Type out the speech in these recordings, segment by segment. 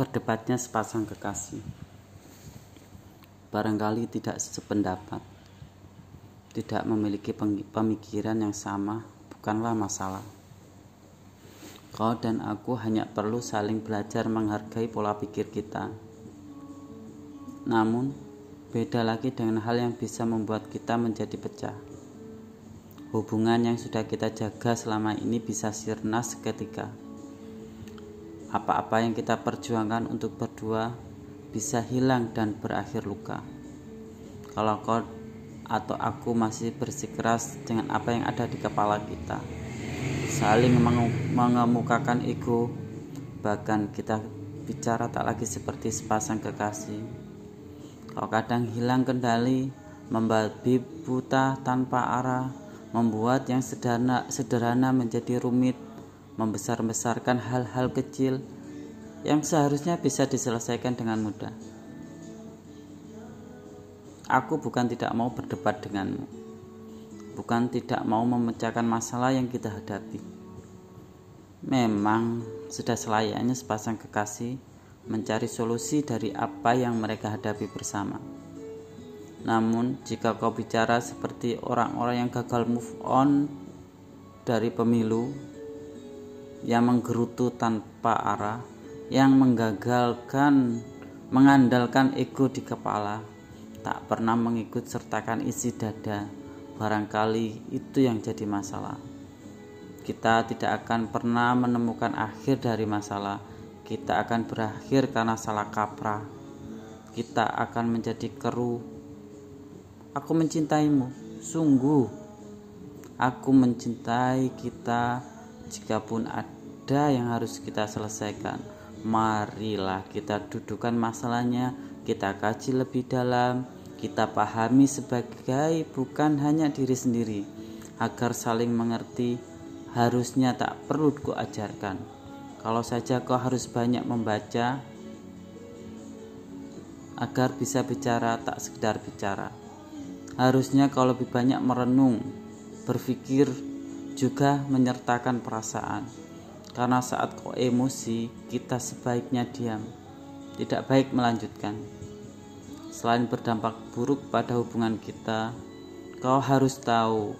Berdebatnya sepasang kekasih barangkali tidak sependapat, tidak memiliki pemikiran yang sama, bukanlah masalah. Kau dan aku hanya perlu saling belajar menghargai pola pikir kita. Namun, beda lagi dengan hal yang bisa membuat kita menjadi pecah. Hubungan yang sudah kita jaga selama ini bisa sirna seketika apa-apa yang kita perjuangkan untuk berdua bisa hilang dan berakhir luka. Kalau kau atau aku masih bersikeras dengan apa yang ada di kepala kita, saling mengemukakan ego, bahkan kita bicara tak lagi seperti sepasang kekasih. Kau kadang hilang kendali, membabi buta tanpa arah, membuat yang sederhana, sederhana menjadi rumit, membesar-besarkan hal-hal kecil yang seharusnya bisa diselesaikan dengan mudah. Aku bukan tidak mau berdebat denganmu, bukan tidak mau memecahkan masalah yang kita hadapi. Memang sudah selayaknya sepasang kekasih mencari solusi dari apa yang mereka hadapi bersama. Namun, jika kau bicara seperti orang-orang yang gagal move on dari pemilu yang menggerutu tanpa arah, yang menggagalkan, mengandalkan ego di kepala, tak pernah mengikut sertakan isi dada. Barangkali itu yang jadi masalah. Kita tidak akan pernah menemukan akhir dari masalah. Kita akan berakhir karena salah kaprah. Kita akan menjadi keruh. Aku mencintaimu, sungguh. Aku mencintai kita Jikapun ada yang harus kita selesaikan, marilah kita dudukan masalahnya, kita kaji lebih dalam, kita pahami sebagai bukan hanya diri sendiri, agar saling mengerti. Harusnya tak perlu ku ajarkan. Kalau saja kau harus banyak membaca agar bisa bicara tak sekedar bicara. Harusnya kau lebih banyak merenung, berpikir juga menyertakan perasaan. Karena saat kau emosi, kita sebaiknya diam. Tidak baik melanjutkan. Selain berdampak buruk pada hubungan kita, kau harus tahu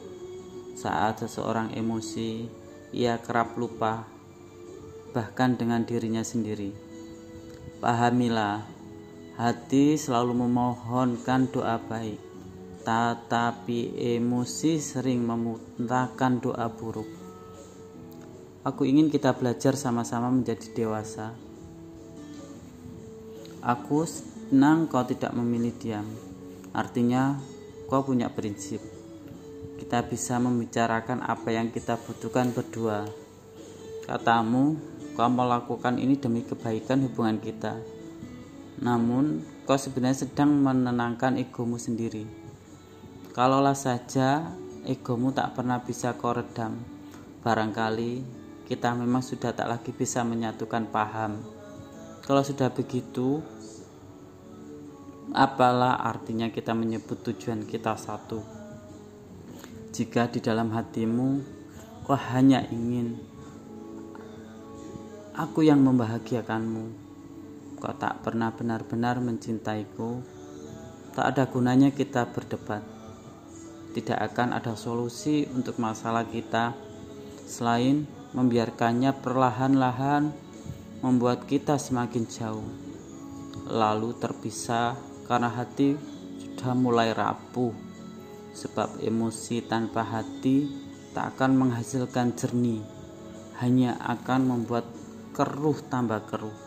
saat seseorang emosi, ia kerap lupa bahkan dengan dirinya sendiri. Pahamilah, hati selalu memohonkan doa baik tetapi emosi sering memuntahkan doa buruk. Aku ingin kita belajar sama-sama menjadi dewasa. Aku senang kau tidak memilih diam. Artinya, kau punya prinsip. Kita bisa membicarakan apa yang kita butuhkan berdua. Katamu, kau melakukan ini demi kebaikan hubungan kita. Namun, kau sebenarnya sedang menenangkan egomu sendiri Kalaulah saja egomu tak pernah bisa kau redam, barangkali kita memang sudah tak lagi bisa menyatukan paham. Kalau sudah begitu, apalah artinya kita menyebut tujuan kita satu? Jika di dalam hatimu kau hanya ingin aku yang membahagiakanmu, kau tak pernah benar-benar mencintaiku, tak ada gunanya kita berdebat tidak akan ada solusi untuk masalah kita selain membiarkannya perlahan-lahan membuat kita semakin jauh. Lalu terpisah karena hati sudah mulai rapuh sebab emosi tanpa hati tak akan menghasilkan jernih hanya akan membuat keruh tambah keruh